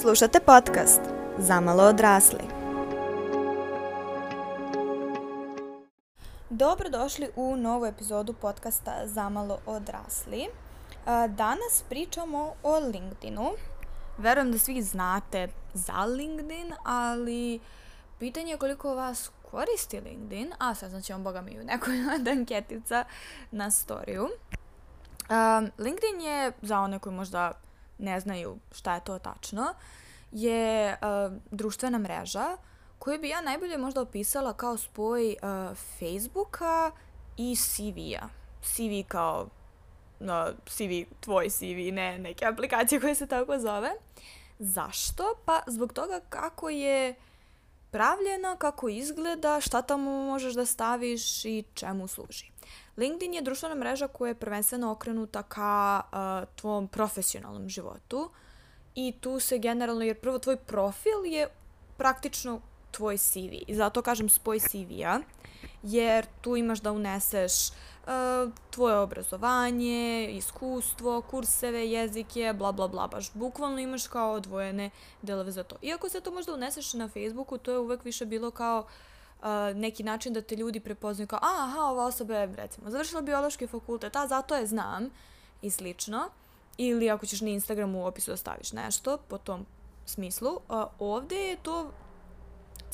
Slušate podcast Zamalo odrasli. Dobrodošli u novu epizodu podcasta Zamalo odrasli. Danas pričamo o LinkedInu. Verujem da svi znate za LinkedIn, ali pitanje je koliko vas koristi LinkedIn, a sad znači on boga mi u nekoj od anketica na storiju. Um, LinkedIn je, za one koji možda ne znaju šta je to tačno, je uh, društvena mreža koju bi ja najbolje možda opisala kao spoj uh, Facebooka i CV-a. CV kao uh, CV, tvoj CV, ne neke aplikacije koje se tako zove. Zašto? Pa zbog toga kako je pravljena, kako izgleda, šta tamo možeš da staviš i čemu služi. LinkedIn je društvena mreža koja je prvenstveno okrenuta ka uh, tvom profesionalnom životu i tu se generalno, jer prvo tvoj profil je praktično tvoj CV zato kažem spoj CV-a, jer tu imaš da uneseš uh, tvoje obrazovanje, iskustvo, kurseve, jezike, bla bla bla, baš bukvalno imaš kao odvojene delove za to. Iako se to možda uneseš na Facebooku, to je uvek više bilo kao uh, neki način da te ljudi prepoznaju kao, aha, ova osoba je, recimo, završila biološki fakultet, a zato je znam i slično. Ili ako ćeš na Instagramu u opisu da staviš nešto po tom smislu. A, ovde je to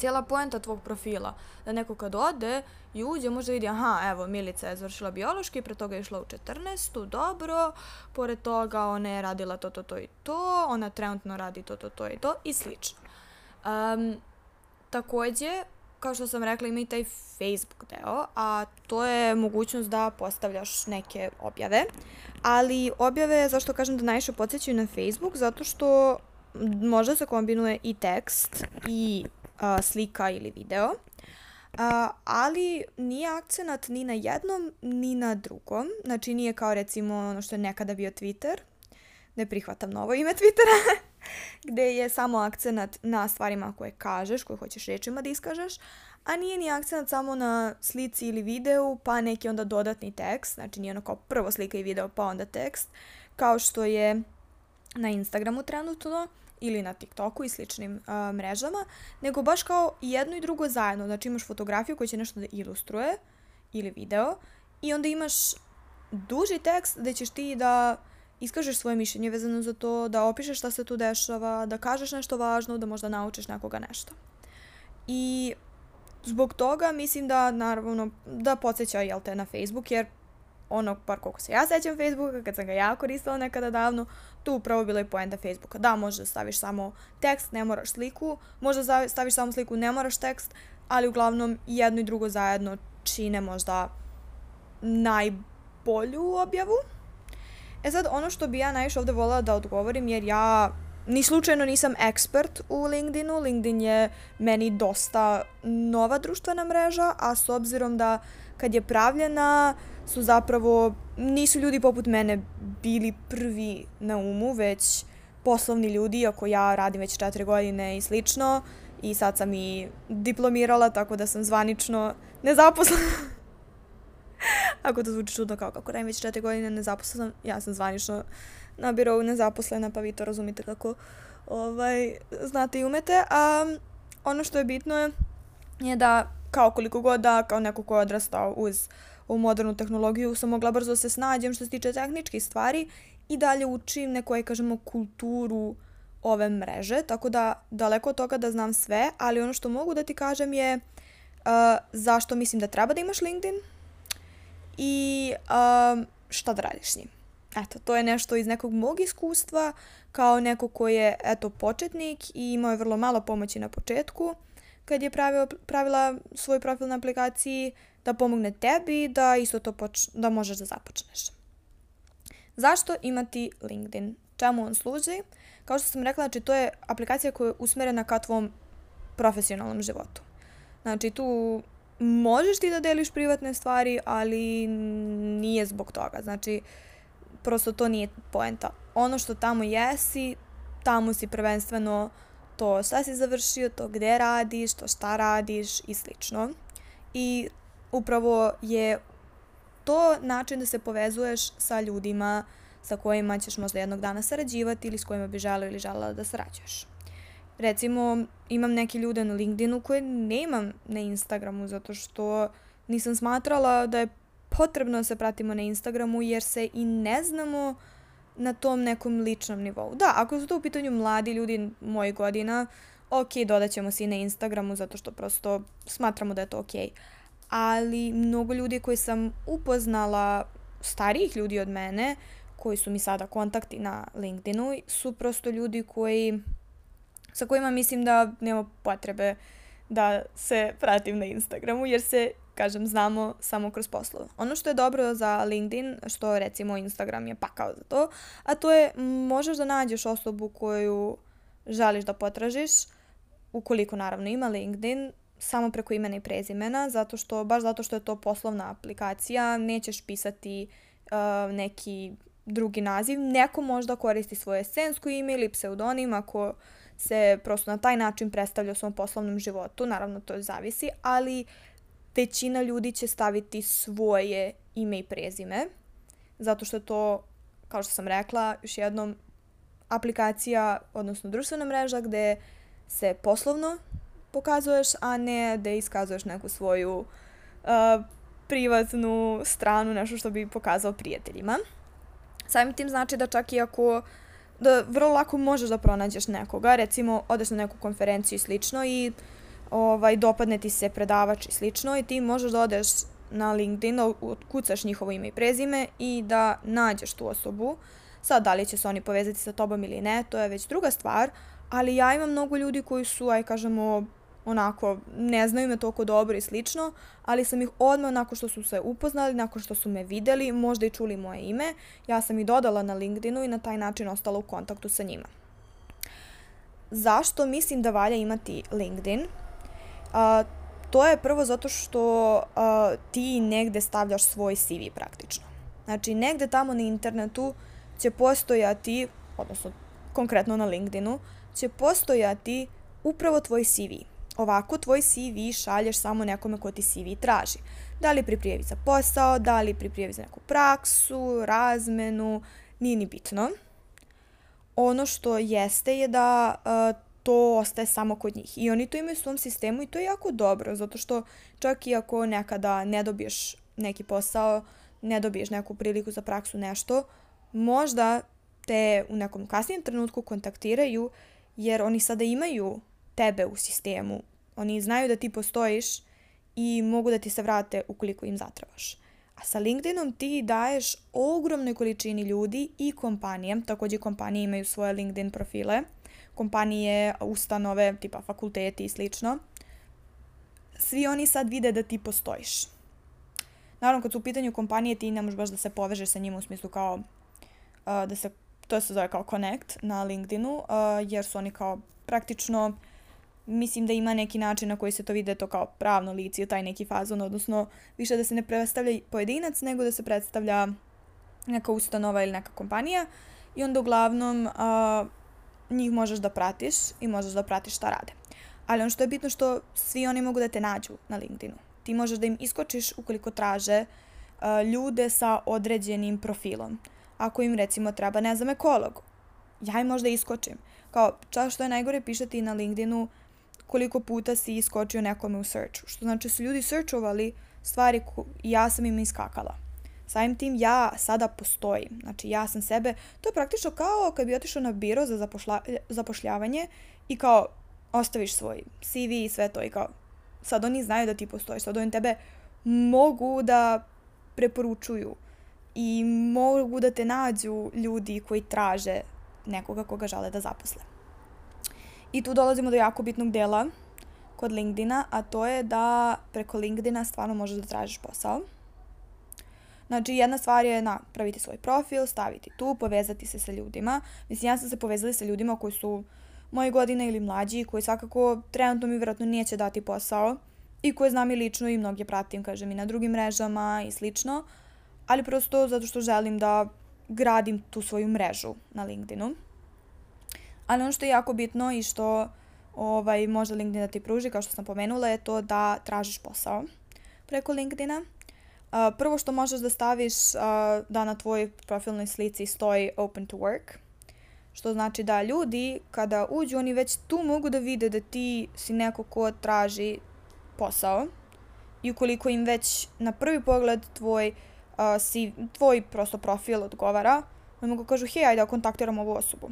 cijela poenta tvog profila. Da neko kad ode i uđe može vidi, aha, evo, Milica je završila biološki, pre toga je išla u 14. Dobro, pored toga ona je radila to, to, to i to, ona trenutno radi to, to, to i to i slično. Um, takođe, kao što sam rekla, ima i taj Facebook deo, a to je mogućnost da postavljaš neke objave. Ali objave, zašto kažem da najviše podsjećaju na Facebook, zato što može se kombinuje i tekst i a, slika ili video. A, ali nije akcenat ni na jednom, ni na drugom. Znači nije kao recimo ono što je nekada bio Twitter. Ne prihvatam novo ime Twittera. gde je samo akcenat na stvarima koje kažeš, koje hoćeš rečima da iskažeš, a nije ni akcenat samo na slici ili videu, pa neki onda dodatni tekst, znači nije ono kao prvo slika i video pa onda tekst, kao što je na Instagramu trenutno ili na TikToku i sličnim uh, mrežama, nego baš kao jedno i drugo zajedno. Znači imaš fotografiju koja će nešto da ilustruje ili video i onda imaš duži tekst gde ćeš ti da iskažeš svoje mišljenje vezano za to, da opišeš šta se tu dešava, da kažeš nešto važno, da možda naučiš nekoga nešto. I zbog toga mislim da naravno da podsjeća jel te na Facebook jer ono par koliko se ja sećam Facebooka kad sam ga ja koristila nekada davno tu upravo bila je poenta Facebooka. Da možeš da staviš samo tekst ne moraš sliku možda staviš samo sliku ne moraš tekst ali uglavnom jedno i drugo zajedno čine možda najbolju objavu. E sad, ono što bi ja najviše ovde volila da odgovorim, jer ja ni slučajno nisam ekspert u LinkedInu, LinkedIn je meni dosta nova društvena mreža, a s obzirom da kad je pravljena su zapravo, nisu ljudi poput mene bili prvi na umu, već poslovni ljudi, ako ja radim već četiri godine i slično, i sad sam i diplomirala, tako da sam zvanično nezaposlena. Ako to zvuči čudno kao kako radim već četiri godine nezaposlena, ja sam zvanično na birovu nezaposlena, pa vi to razumite kako ovaj, znate i umete. A ono što je bitno je, je da kao koliko god da, kao neko ko je odrastao uz u modernu tehnologiju, sam mogla brzo se snađem što se tiče tehničkih stvari i dalje učim nekoje, kažemo, kulturu ove mreže, tako da daleko od toga da znam sve, ali ono što mogu da ti kažem je uh, zašto mislim da treba da imaš LinkedIn, i um, šta da radiš s njim. Eto, to je nešto iz nekog mog iskustva, kao neko ko je, eto, početnik i imao je vrlo malo pomoći na početku, kad je pravio, pravila svoj profil na aplikaciji, da pomogne tebi da isto to poč da možeš da započneš. Zašto imati LinkedIn? Čemu on služi? Kao što sam rekla, znači to je aplikacija koja je usmerena ka tvom profesionalnom životu. Znači tu možeš ti da deliš privatne stvari, ali nije zbog toga. Znači, prosto to nije poenta. Ono što tamo jesi, tamo si prvenstveno to šta si završio, to gde radiš, to šta radiš i slično. I upravo je to način da se povezuješ sa ljudima sa kojima ćeš možda jednog dana sarađivati ili s kojima bi želeo ili želela da sarađuješ. Recimo, imam neke ljude na LinkedInu koje nemam na Instagramu zato što nisam smatrala da je potrebno da se pratimo na Instagramu jer se i ne znamo na tom nekom ličnom nivou. Da, ako su to u pitanju mladi ljudi mojih godina, ok, dodat ćemo se i na Instagramu zato što prosto smatramo da je to ok. Ali mnogo ljudi koji sam upoznala, starijih ljudi od mene, koji su mi sada kontakti na LinkedInu, su prosto ljudi koji, sa kojima mislim da nema potrebe da se pratim na Instagramu, jer se kažem, znamo samo kroz poslove. Ono što je dobro za LinkedIn, što recimo Instagram je pakao za to, a to je možeš da nađeš osobu koju želiš da potražiš, ukoliko naravno ima LinkedIn, samo preko imena i prezimena, zato što, baš zato što je to poslovna aplikacija, nećeš pisati uh, neki drugi naziv. Neko možda koristi svoje escensko ime ili pseudonim ako se prosto na taj način predstavlja u svom poslovnom životu, naravno to zavisi, ali većina ljudi će staviti svoje ime i prezime, zato što je to, kao što sam rekla, još jednom aplikacija, odnosno društvena mreža gde se poslovno pokazuješ, a ne da iskazuješ neku svoju uh, privatnu stranu, nešto što bi pokazao prijateljima. Samim tim znači da čak i ako da vrlo lako možeš da pronađeš nekoga, recimo odeš na neku konferenciju i slično i ovaj, dopadne ti se predavač i slično i ti možeš da odeš na LinkedIn, da kucaš njihovo ime i prezime i da nađeš tu osobu. Sad, da li će se oni povezati sa tobom ili ne, to je već druga stvar, ali ja imam mnogo ljudi koji su, aj kažemo, onako, ne znaju me toliko dobro i slično, ali sam ih odmah nakon što su se upoznali, nakon što su me videli, možda i čuli moje ime, ja sam ih dodala na LinkedInu i na taj način ostala u kontaktu sa njima. Zašto mislim da valja imati LinkedIn? A, to je prvo zato što a, ti negde stavljaš svoj CV praktično. Znači, negde tamo na internetu će postojati, odnosno konkretno na LinkedInu, će postojati upravo tvoj CV. Ovako tvoj CV šalješ samo nekome ko ti CV traži. Da li pri prijavi za posao, da li pri prijavi za neku praksu, razmenu, nije ni bitno. Ono što jeste je da uh, to ostaje samo kod njih. I oni to imaju u svom sistemu i to je jako dobro, zato što čak i ako nekada ne dobiješ neki posao, ne dobiješ neku priliku za praksu, nešto, možda te u nekom kasnijem trenutku kontaktiraju jer oni sada imaju tebe u sistemu. Oni znaju da ti postojiš i mogu da ti se vrate ukoliko im zatrebaš. A sa LinkedInom ti daješ ogromnoj količini ljudi i kompanije, takođe kompanije imaju svoje LinkedIn profile, kompanije, ustanove, tipa fakulteti i slično, svi oni sad vide da ti postojiš. Naravno, kad su u pitanju kompanije, ti ne možeš baš da se povežeš sa njima u smislu kao uh, da se, to se zove kao connect na LinkedInu, uh, jer su oni kao praktično, mislim da ima neki način na koji se to vide to kao pravno lice, taj neki fazon, odnosno više da se ne predstavlja pojedinac, nego da se predstavlja neka ustanova ili neka kompanija i onda uglavnom uh, njih možeš da pratiš i možeš da pratiš šta rade. Ali ono što je bitno što svi oni mogu da te nađu na LinkedInu. Ti možeš da im iskočiš ukoliko traže uh, ljude sa određenim profilom. Ako im recimo treba, ne znam, ekolog, ja im možda iskočim. Kao, čas što je najgore pišati na LinkedInu koliko puta si iskočio nekome u searchu. Što znači su ljudi searchovali stvari ko ja sam im iskakala. Samim tim ja sada postojim. Znači ja sam sebe, to je praktično kao kad bi otišao na biro za zapošla, zapošljavanje i kao ostaviš svoj CV i sve to i kao sad oni znaju da ti postojiš, sad oni tebe mogu da preporučuju i mogu da te nađu ljudi koji traže nekoga koga žele da zaposle. I tu dolazimo do jako bitnog dela kod LinkedIna, a to je da preko LinkedIna stvarno možeš da tražiš posao. Znači, jedna stvar je napraviti svoj profil, staviti tu, povezati se sa ljudima. Mislim, ja sam se povezala sa ljudima koji su moje godine ili mlađi, koji svakako trenutno mi vjerojatno neće dati posao i koje znam i lično i mnoge pratim, kažem, i na drugim mrežama i slično, ali prosto zato što želim da gradim tu svoju mrežu na LinkedInu. Ali ono što je jako bitno i što ovaj, može LinkedIn da ti pruži, kao što sam pomenula, je to da tražiš posao preko LinkedIna Uh, prvo što možeš da staviš da na tvojoj profilnoj slici stoji open to work, što znači da ljudi kada uđu oni već tu mogu da vide da ti si neko ko traži posao i ukoliko im već na prvi pogled tvoj, uh, si, tvoj prosto profil odgovara, oni mogu kažu hej, ajde da kontaktiramo ovu osobu.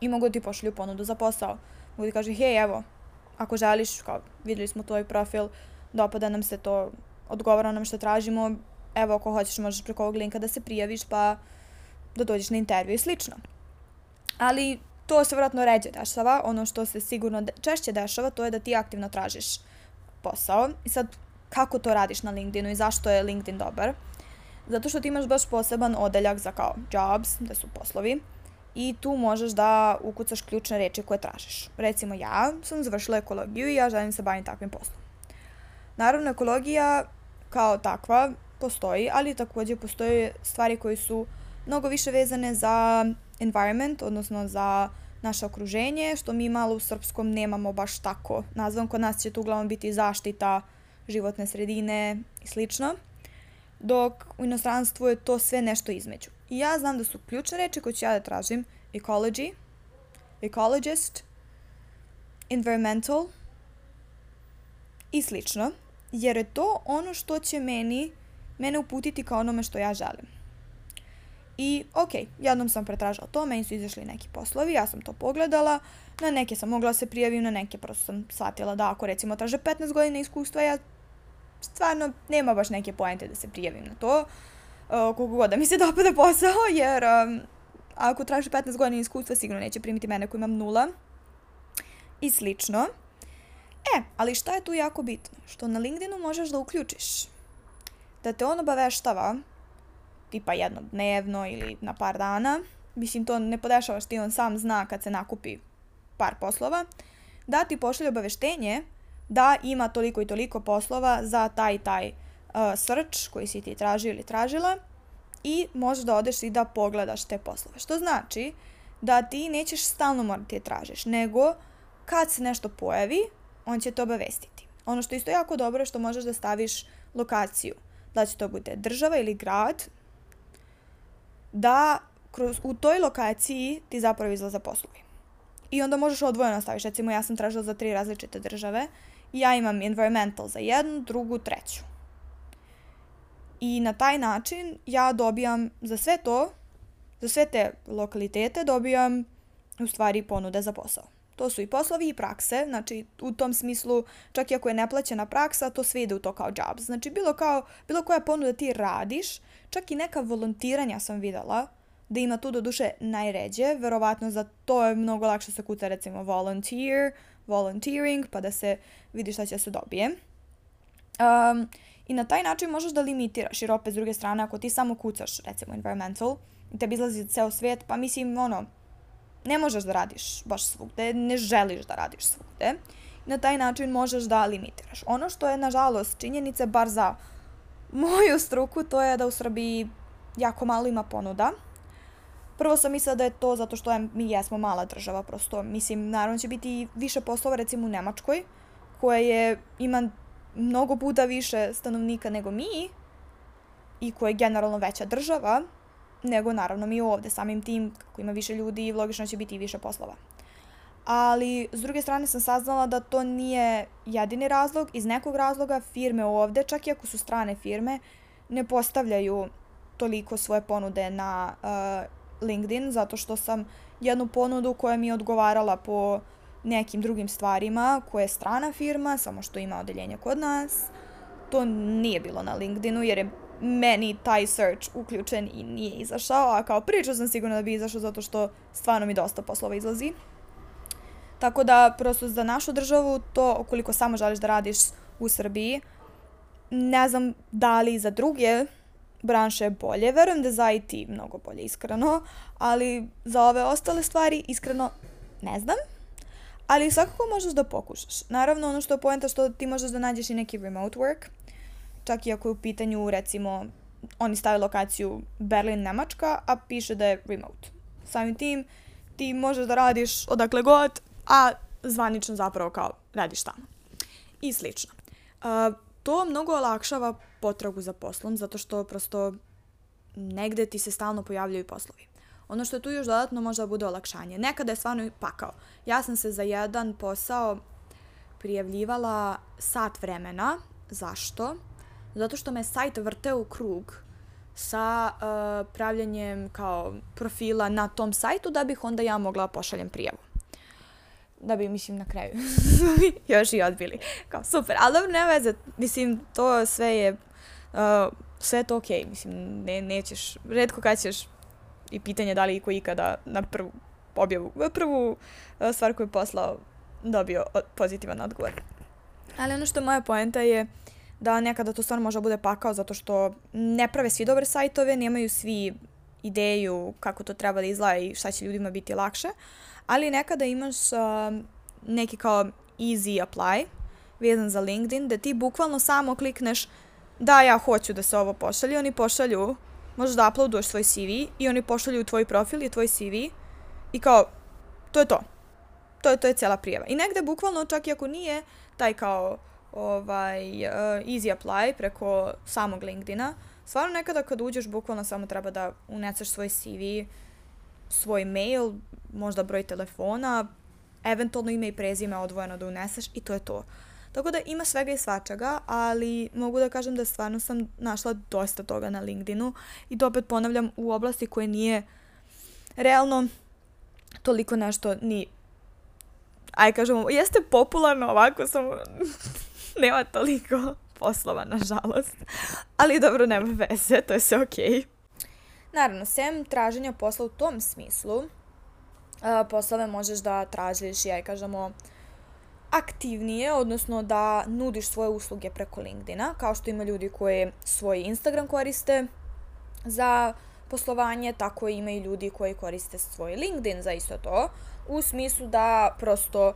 I mogu da ti pošalju ponudu za posao. Mogu da kažu hej, evo, ako želiš, kao videli smo tvoj profil, dopada nam se to, odgovara nam što tražimo, evo ako hoćeš možeš preko ovog linka da se prijaviš pa da dođeš na intervju i slično. Ali to se vjerojatno ređe dešava, ono što se sigurno de češće dešava to je da ti aktivno tražiš posao. I sad kako to radiš na LinkedInu i zašto je LinkedIn dobar? Zato što ti imaš baš poseban odeljak za kao jobs, da su poslovi, i tu možeš da ukucaš ključne reči koje tražiš. Recimo ja sam završila ekologiju i ja želim se baviti takvim poslom. Naravno, ekologija kao takva postoji, ali takođe postoje stvari koje su mnogo više vezane za environment, odnosno za naše okruženje, što mi malo u srpskom nemamo baš tako nazvan. Kod nas će tu uglavnom biti zaštita životne sredine i slično, dok u inostranstvu je to sve nešto između. I ja znam da su ključne reči koje ću ja da tražim ecology, ecologist, environmental i slično, jer je to ono što će meni, mene uputiti kao onome što ja želim. I, ok, jednom sam pretražala to, meni su izašli neki poslovi, ja sam to pogledala, na neke sam mogla da se prijavim, na neke prosto sam shvatila da ako recimo traže 15 godina iskustva, ja stvarno nema baš neke poente da se prijavim na to, uh, koliko god da mi se dopada posao, jer um, ako traži 15 godina iskustva, sigurno neće primiti mene koji imam nula i slično. E, ali šta je tu jako bitno? Što na LinkedInu možeš da uključiš da te on obaveštava tipa jedno dnevno ili na par dana, mislim to ne podešava što i on sam zna kad se nakupi par poslova, da ti pošalje obaveštenje da ima toliko i toliko poslova za taj taj uh, search koji si ti tražio ili tražila i možeš da odeš i da pogledaš te poslove. Što znači da ti nećeš stalno morati je tražiš, nego kad se nešto pojavi, on će te obavestiti. Ono što isto jako dobro je što možeš da staviš lokaciju. Da će to bude država ili grad, da kroz, u toj lokaciji ti zapravo izlaza poslovi. I onda možeš odvojeno staviš. Recimo, ja sam tražila za tri različite države. Ja imam environmental za jednu, drugu, treću. I na taj način ja dobijam za sve to, za sve te lokalitete dobijam u stvari ponude za posao. To su i poslovi i prakse, znači u tom smislu čak i ako je neplaćena praksa, to sve ide u to kao jobs. Znači bilo, kao, bilo koja ponuda ti radiš, čak i neka volontiranja sam videla, da ima tu do duše najređe, verovatno za to je mnogo lakše se kuca recimo volunteer, volunteering, pa da se vidi šta će se dobije. Um, I na taj način možeš da limitiraš, jer opet s druge strane, ako ti samo kucaš, recimo environmental, i tebi izlazi ceo svijet, pa mislim, ono, ne možeš da radiš baš svugde, ne želiš da radiš svugde. I na taj način možeš da limitiraš. Ono što je, nažalost, činjenica, bar za moju struku, to je da u Srbiji jako malo ima ponuda. Prvo sam mislila da je to zato što je, mi jesmo mala država, prosto, mislim, naravno će biti više poslova, recimo u Nemačkoj, koja je, ima mnogo puta više stanovnika nego mi i koja je generalno veća država nego naravno mi ovde. Samim tim, kako ima više ljudi, logično će biti i više poslova. Ali, s druge strane sam saznala da to nije jedini razlog. Iz nekog razloga firme ovde, čak i ako su strane firme, ne postavljaju toliko svoje ponude na uh, LinkedIn, zato što sam jednu ponudu koja mi je odgovarala po nekim drugim stvarima koja je strana firma, samo što ima odeljenje kod nas. To nije bilo na LinkedInu jer je meni taj search uključen i nije izašao, a kao priča sam sigurna da bi izašao zato što stvarno mi dosta poslova izlazi. Tako da, prosto za našu državu, to koliko samo želiš da radiš u Srbiji, ne znam da li za druge branše bolje, verujem da za IT mnogo bolje, iskreno, ali za ove ostale stvari, iskreno, ne znam. Ali svakako možeš da pokušaš. Naravno, ono što je poenta što ti možeš da nađeš i neki remote work, čak i ako je u pitanju, recimo, oni stave lokaciju Berlin, Nemačka, a piše da je remote. Samim tim, ti možeš da radiš odakle god, a zvanično zapravo kao radiš tamo. I slično. Uh, to mnogo olakšava potragu za poslom, zato što prosto negde ti se stalno pojavljaju poslovi. Ono što tu još dodatno može da bude olakšanje. Nekada je stvarno pakao. Ja sam se za jedan posao prijavljivala sat vremena. Zašto? Zato što me sajt vrteo u krug sa uh, pravljanjem kao profila na tom sajtu da bih onda ja mogla pošaljem prijavu. Da bi, mislim, na kraju još i odbili. Kao, super, ali dobro, nema veze. Mislim, to sve je, uh, sve je to okej. Okay. Mislim, ne, nećeš, redko kad ćeš i pitanje da li iko ikada na prvu objavu, prvu uh, stvar koju je poslao dobio pozitivan odgovor. Ali ono što moja poenta je da nekada to stvarno može da bude pakao zato što ne prave svi dobre sajtove, nemaju svi ideju kako to treba da izgleda i šta će ljudima biti lakše, ali nekada imaš uh, neki kao easy apply vezan za LinkedIn, da ti bukvalno samo klikneš da ja hoću da se ovo pošalje, oni pošalju, možeš da uploaduješ svoj CV i oni pošalju tvoj profil i tvoj CV i kao, to je to. To je, to je cijela prijava. I negde bukvalno čak i ako nije taj kao ovaj, uh, easy apply preko samog LinkedIna, stvarno nekada kad uđeš bukvalno samo treba da uneseš svoj CV, svoj mail, možda broj telefona, eventualno ime i prezime odvojeno da uneseš i to je to. Tako da ima svega i svačega, ali mogu da kažem da stvarno sam našla dosta toga na LinkedInu i to opet ponavljam u oblasti koje nije realno toliko nešto ni aj kažemo, jeste popularno ovako samo nema toliko poslova, nažalost. Ali dobro, nema veze, to je sve okej. Okay. Naravno, sem traženja posla u tom smislu, poslove možeš da tražiš, ja kažemo, aktivnije, odnosno da nudiš svoje usluge preko LinkedIna, kao što ima ljudi koji svoj Instagram koriste za poslovanje, tako ima i ljudi koji koriste svoj LinkedIn za isto to, u smislu da prosto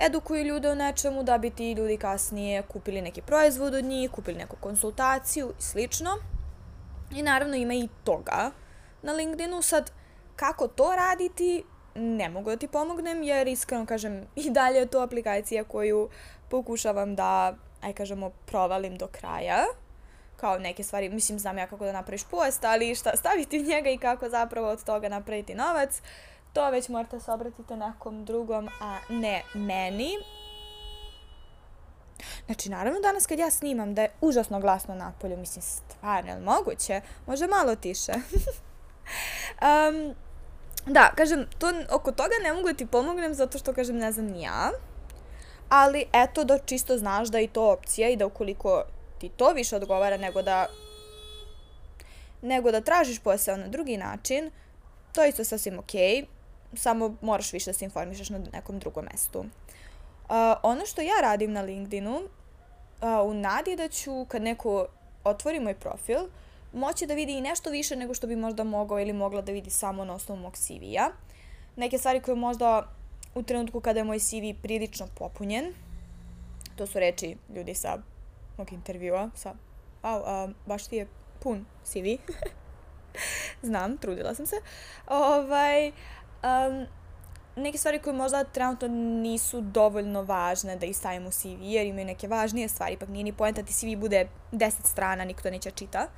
edukuju ljude o nečemu da bi ti ljudi kasnije kupili neki proizvod od njih, kupili neku konsultaciju i slično. I naravno ima i toga na LinkedInu. Sad, kako to raditi, ne mogu da ti pomognem jer iskreno kažem i dalje je to aplikacija koju pokušavam da, aj kažemo, provalim do kraja kao neke stvari, mislim znam ja kako da napraviš post, ali šta staviti njega i kako zapravo od toga napraviti novac, to već morate se obratiti nekom drugom, a ne meni. Znači, naravno danas kad ja snimam da je užasno glasno napolju, mislim, stvarno, je moguće? Može malo tiše. um, da, kažem, to, oko toga ne mogu da ti pomognem zato što, kažem, ne znam ni ja. Ali, eto, da čisto znaš da je to opcija i da ukoliko ti to više odgovara nego da nego da tražiš posao na drugi način, to je isto sasvim okej. Okay samo moraš više da se informišeš na nekom drugom mestu. Uh, ono što ja radim na LinkedInu, uh, u nadi da ću kad neko otvori moj profil, moći da vidi i nešto više nego što bi možda mogao ili mogla da vidi samo na osnovu mog CV-a. Neke stvari koje možda u trenutku kada je moj CV prilično popunjen, to su reči ljudi sa mog intervjua, sa, wow, uh, baš ti je pun CV. Znam, trudila sam se. Ovaj, uh, um, neke stvari koje možda trenutno nisu dovoljno važne da ih stavim u CV, jer imaju neke važnije stvari, ipak nije ni poenta da ti CV bude 10 strana, niko to neće čita,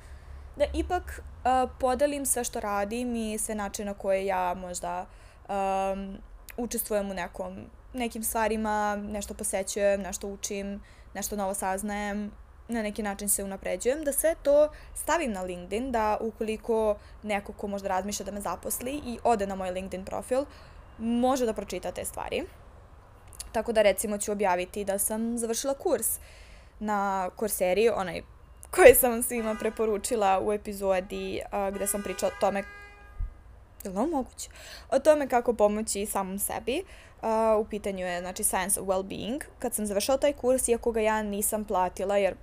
da ipak uh, podelim sve što radim i sve načine na koje ja možda um, učestvujem u nekom, nekim stvarima, nešto posećujem, nešto učim, nešto novo saznajem, na neki način se unapređujem, da sve to stavim na LinkedIn, da ukoliko neko ko možda razmišlja da me zaposli i ode na moj LinkedIn profil, može da pročita te stvari. Tako da recimo ću objaviti da sam završila kurs na Courseri, onaj koji sam vam svima preporučila u epizodi uh, gde sam pričala o tome je li moguće? O tome kako pomoći samom sebi. Uh, u pitanju je, znači, Science of Wellbeing. Kad sam završila taj kurs, iako ga ja nisam platila, jer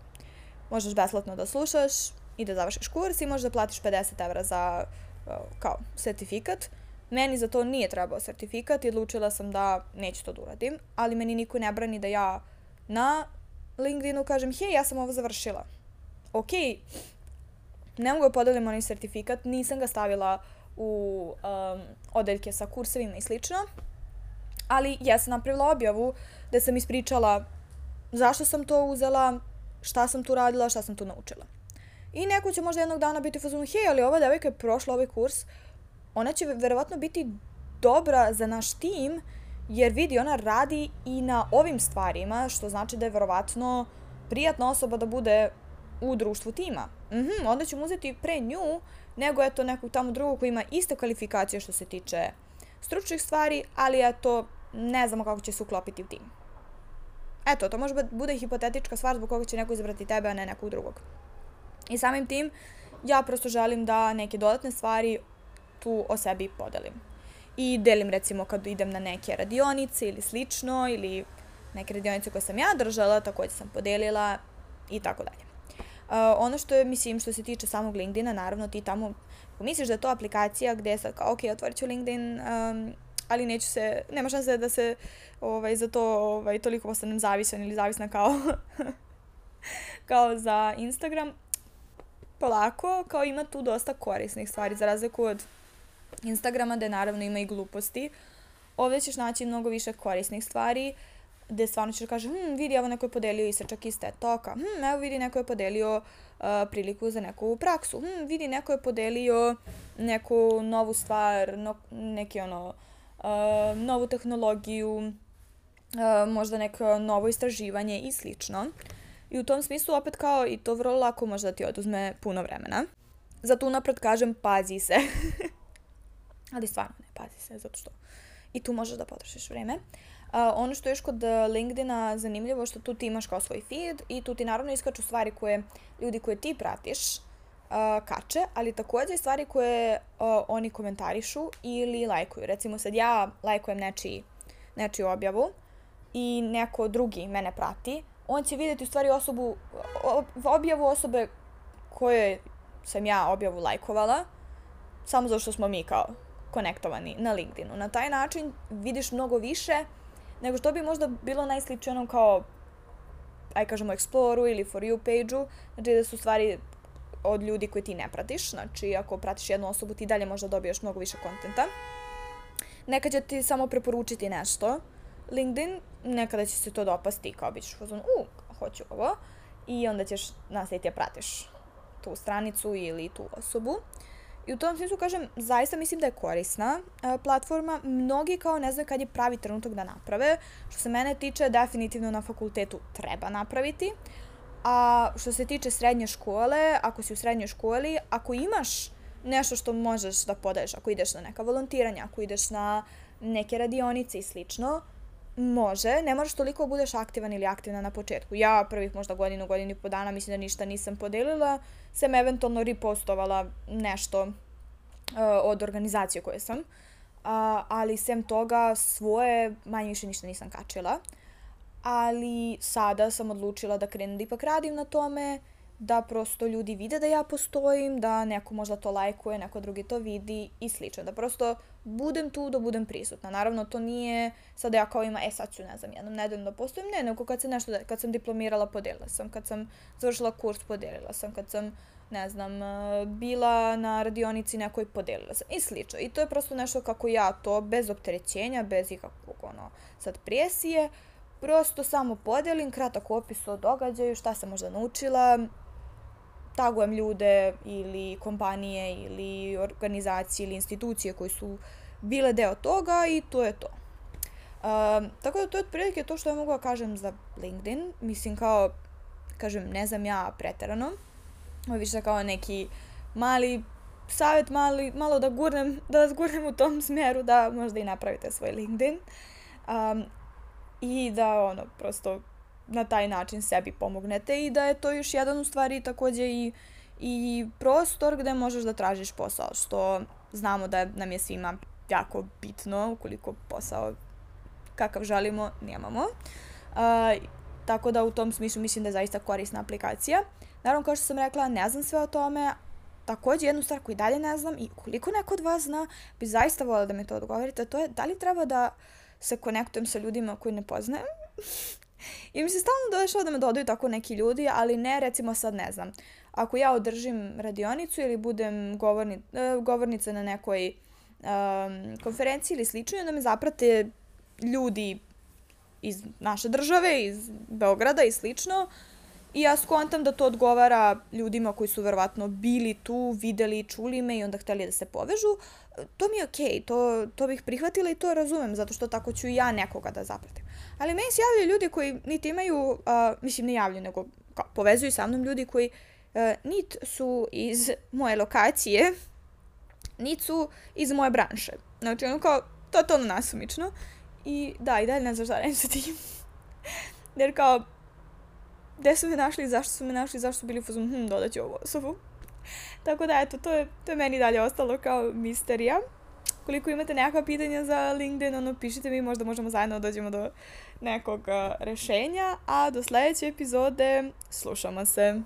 možeš besplatno da slušaš i da završiš kurs i možeš da platiš 50 evra za kao sertifikat. Meni za to nije trebao sertifikat i odlučila sam da neću to da uradim, ali meni niko ne brani da ja na LinkedInu kažem, hej, ja sam ovo završila. Ok, ne mogu da podelim onaj sertifikat, nisam ga stavila u um, odeljke sa kursevima i slično, ali ja sam napravila objavu da sam ispričala zašto sam to uzela, šta sam tu radila, šta sam tu naučila. I neko će možda jednog dana biti fazonu, hej, ali ova devojka je prošla ovaj kurs, ona će verovatno biti dobra za naš tim, jer vidi, ona radi i na ovim stvarima, što znači da je verovatno prijatna osoba da bude u društvu tima. Mhm, onda ćemo uzeti pre nju nego eto nekog tamo drugog koji ima iste kvalifikacije što se tiče stručnih stvari, ali eto ne znamo kako će se uklopiti u tim. Eto, to može bude hipotetička stvar zbog koga će neko izabrati tebe, a ne nekog drugog. I samim tim, ja prosto želim da neke dodatne stvari tu o sebi podelim. I delim recimo kad idem na neke radionice ili slično, ili neke radionice koje sam ja držala, takođe sam podelila i tako dalje. Uh, ono što je, mislim, što se tiče samog LinkedIna, naravno ti tamo, ako misliš da je to aplikacija gde sad kao, ok, otvorit ću LinkedIn, um, ali neću se, nema šanse da se ovaj, za to ovaj, toliko postanem zavisan ili zavisna kao, kao za Instagram. Polako, kao ima tu dosta korisnih stvari, za razliku od Instagrama, gde naravno ima i gluposti. Ovde ćeš naći mnogo više korisnih stvari, gde stvarno ćeš da kaže, hm, vidi, evo neko je podelio isečak iz TED-toka, hm, evo vidi, neko je podelio uh, priliku za neku praksu, hm, vidi, neko je podelio neku novu stvar, no, neki ono, uh, novu tehnologiju, uh, možda neko novo istraživanje i slično. I u tom smislu opet kao i to vrlo lako može da ti oduzme puno vremena. Zato unapred kažem pazi se. Ali stvarno ne pazi se, zato što i tu možeš da potrošiš vreme. Uh, ono što je još kod LinkedIna zanimljivo što tu ti imaš kao svoj feed i tu ti naravno iskaču stvari koje ljudi koje ti pratiš uh, kače, ali takođe i stvari koje uh, oni komentarišu ili lajkuju. Recimo sad ja lajkujem nečiji, nečiju objavu i neko drugi mene prati, on će videti u stvari osobu, objavu osobe koje sam ja objavu lajkovala, samo zato što smo mi kao konektovani na LinkedInu. Na taj način vidiš mnogo više nego što bi možda bilo najsličije onom kao aj kažemo Exploru ili For You page-u, znači da su stvari od ljudi koje ti ne pratiš, znači ako pratiš jednu osobu ti dalje možda dobijaš mnogo više kontenta. Nekad će ti samo preporučiti nešto, LinkedIn, nekada će se to dopasti kao bit ćeš fazon, u, hoću ovo, i onda ćeš nastaviti da pratiš tu stranicu ili tu osobu. I u tom smislu kažem, zaista mislim da je korisna uh, platforma. Mnogi kao ne znaju kad je pravi trenutak da naprave. Što se mene tiče, definitivno na fakultetu treba napraviti. A što se tiče srednje škole, ako si u srednjoj školi, ako imaš nešto što možeš da podaješ, ako ideš na neka volontiranja, ako ideš na neke radionice i slično, može, ne moraš toliko da budeš aktivan ili aktivna na početku. Ja prvih možda godinu, godinu i po dana mislim da ništa nisam podelila, sam eventualno repostovala nešto uh, od organizacije koje sam, uh, ali sem toga svoje manje više ništa nisam kačila. Ali sada sam odlučila da krenem da ipak radim na tome, da prosto ljudi vide da ja postojim, da neko možda to lajkuje, neko drugi to vidi i slično. Da prosto budem tu, da budem prisutna. Naravno, to nije sad ja kao ima, e sad ću, ne znam, jednom nedeljom da postojim, ne, nego kad se nešto, kad sam diplomirala, podelila sam, kad sam završila kurs, podelila sam, kad sam, ne znam, e, bila na radionici nekoj, podelila sam i slično. I to je prosto nešto kako ja to, bez opterećenja, bez ikakvog, ono, sad presije, prosto samo podelim, kratak opis o događaju, šta sam možda naučila, tagujem ljude ili kompanije ili organizacije ili institucije koji su bile deo toga i to je to. Um, tako da to je otprilike to što ja mogu da kažem za LinkedIn. Mislim kao, kažem, ne znam ja preterano. Ovo je više kao neki mali savjet, mali, malo da gurnem, da vas gurnem u tom smeru da možda i napravite svoj LinkedIn. Um, I da ono, prosto na taj način sebi pomognete i da je to još jedan u stvari takođe i, i prostor gde možeš da tražiš posao, što znamo da nam je svima jako bitno ukoliko posao kakav želimo nemamo. Uh, tako da u tom smislu mislim da je zaista korisna aplikacija. Naravno, kao što sam rekla, ne znam sve o tome, takođe jednu stvar koju dalje ne znam i koliko neko od vas zna, bi zaista volila da mi to odgovorite, to je da li treba da se konektujem sa ljudima koji ne poznajem I mi se stalno dešava da me dodaju tako neki ljudi, ali ne recimo sad ne znam. Ako ja održim radionicu ili budem govorni, uh, govornica na nekoj um, konferenciji ili slično, onda me zaprate ljudi iz naše države, iz Beograda i slično, I ja skontam da to odgovara ljudima koji su verovatno bili tu, videli, čuli me i onda hteli da se povežu. To mi je okej, okay, to, to bih prihvatila i to razumem, zato što tako ću ja nekoga da zapratim. Ali meni se javljaju ljudi koji niti imaju, uh, mislim ne javljaju, nego kao, povezuju sa mnom ljudi koji uh, nit su iz moje lokacije, nit su iz moje branše. Znači ono kao, to nasumično. I da, i dalje ne znaš sa tim. Jer kao, gde su me našli, zašto su me našli, zašto su bili u fazom, hm, dodat ću ovu osobu. Tako da, eto, to je, to je meni dalje ostalo kao misterija. Koliko imate nekakva pitanja za LinkedIn, ono, pišite mi, možda možemo zajedno da dođemo do nekog rešenja, a do sledeće epizode slušamo se.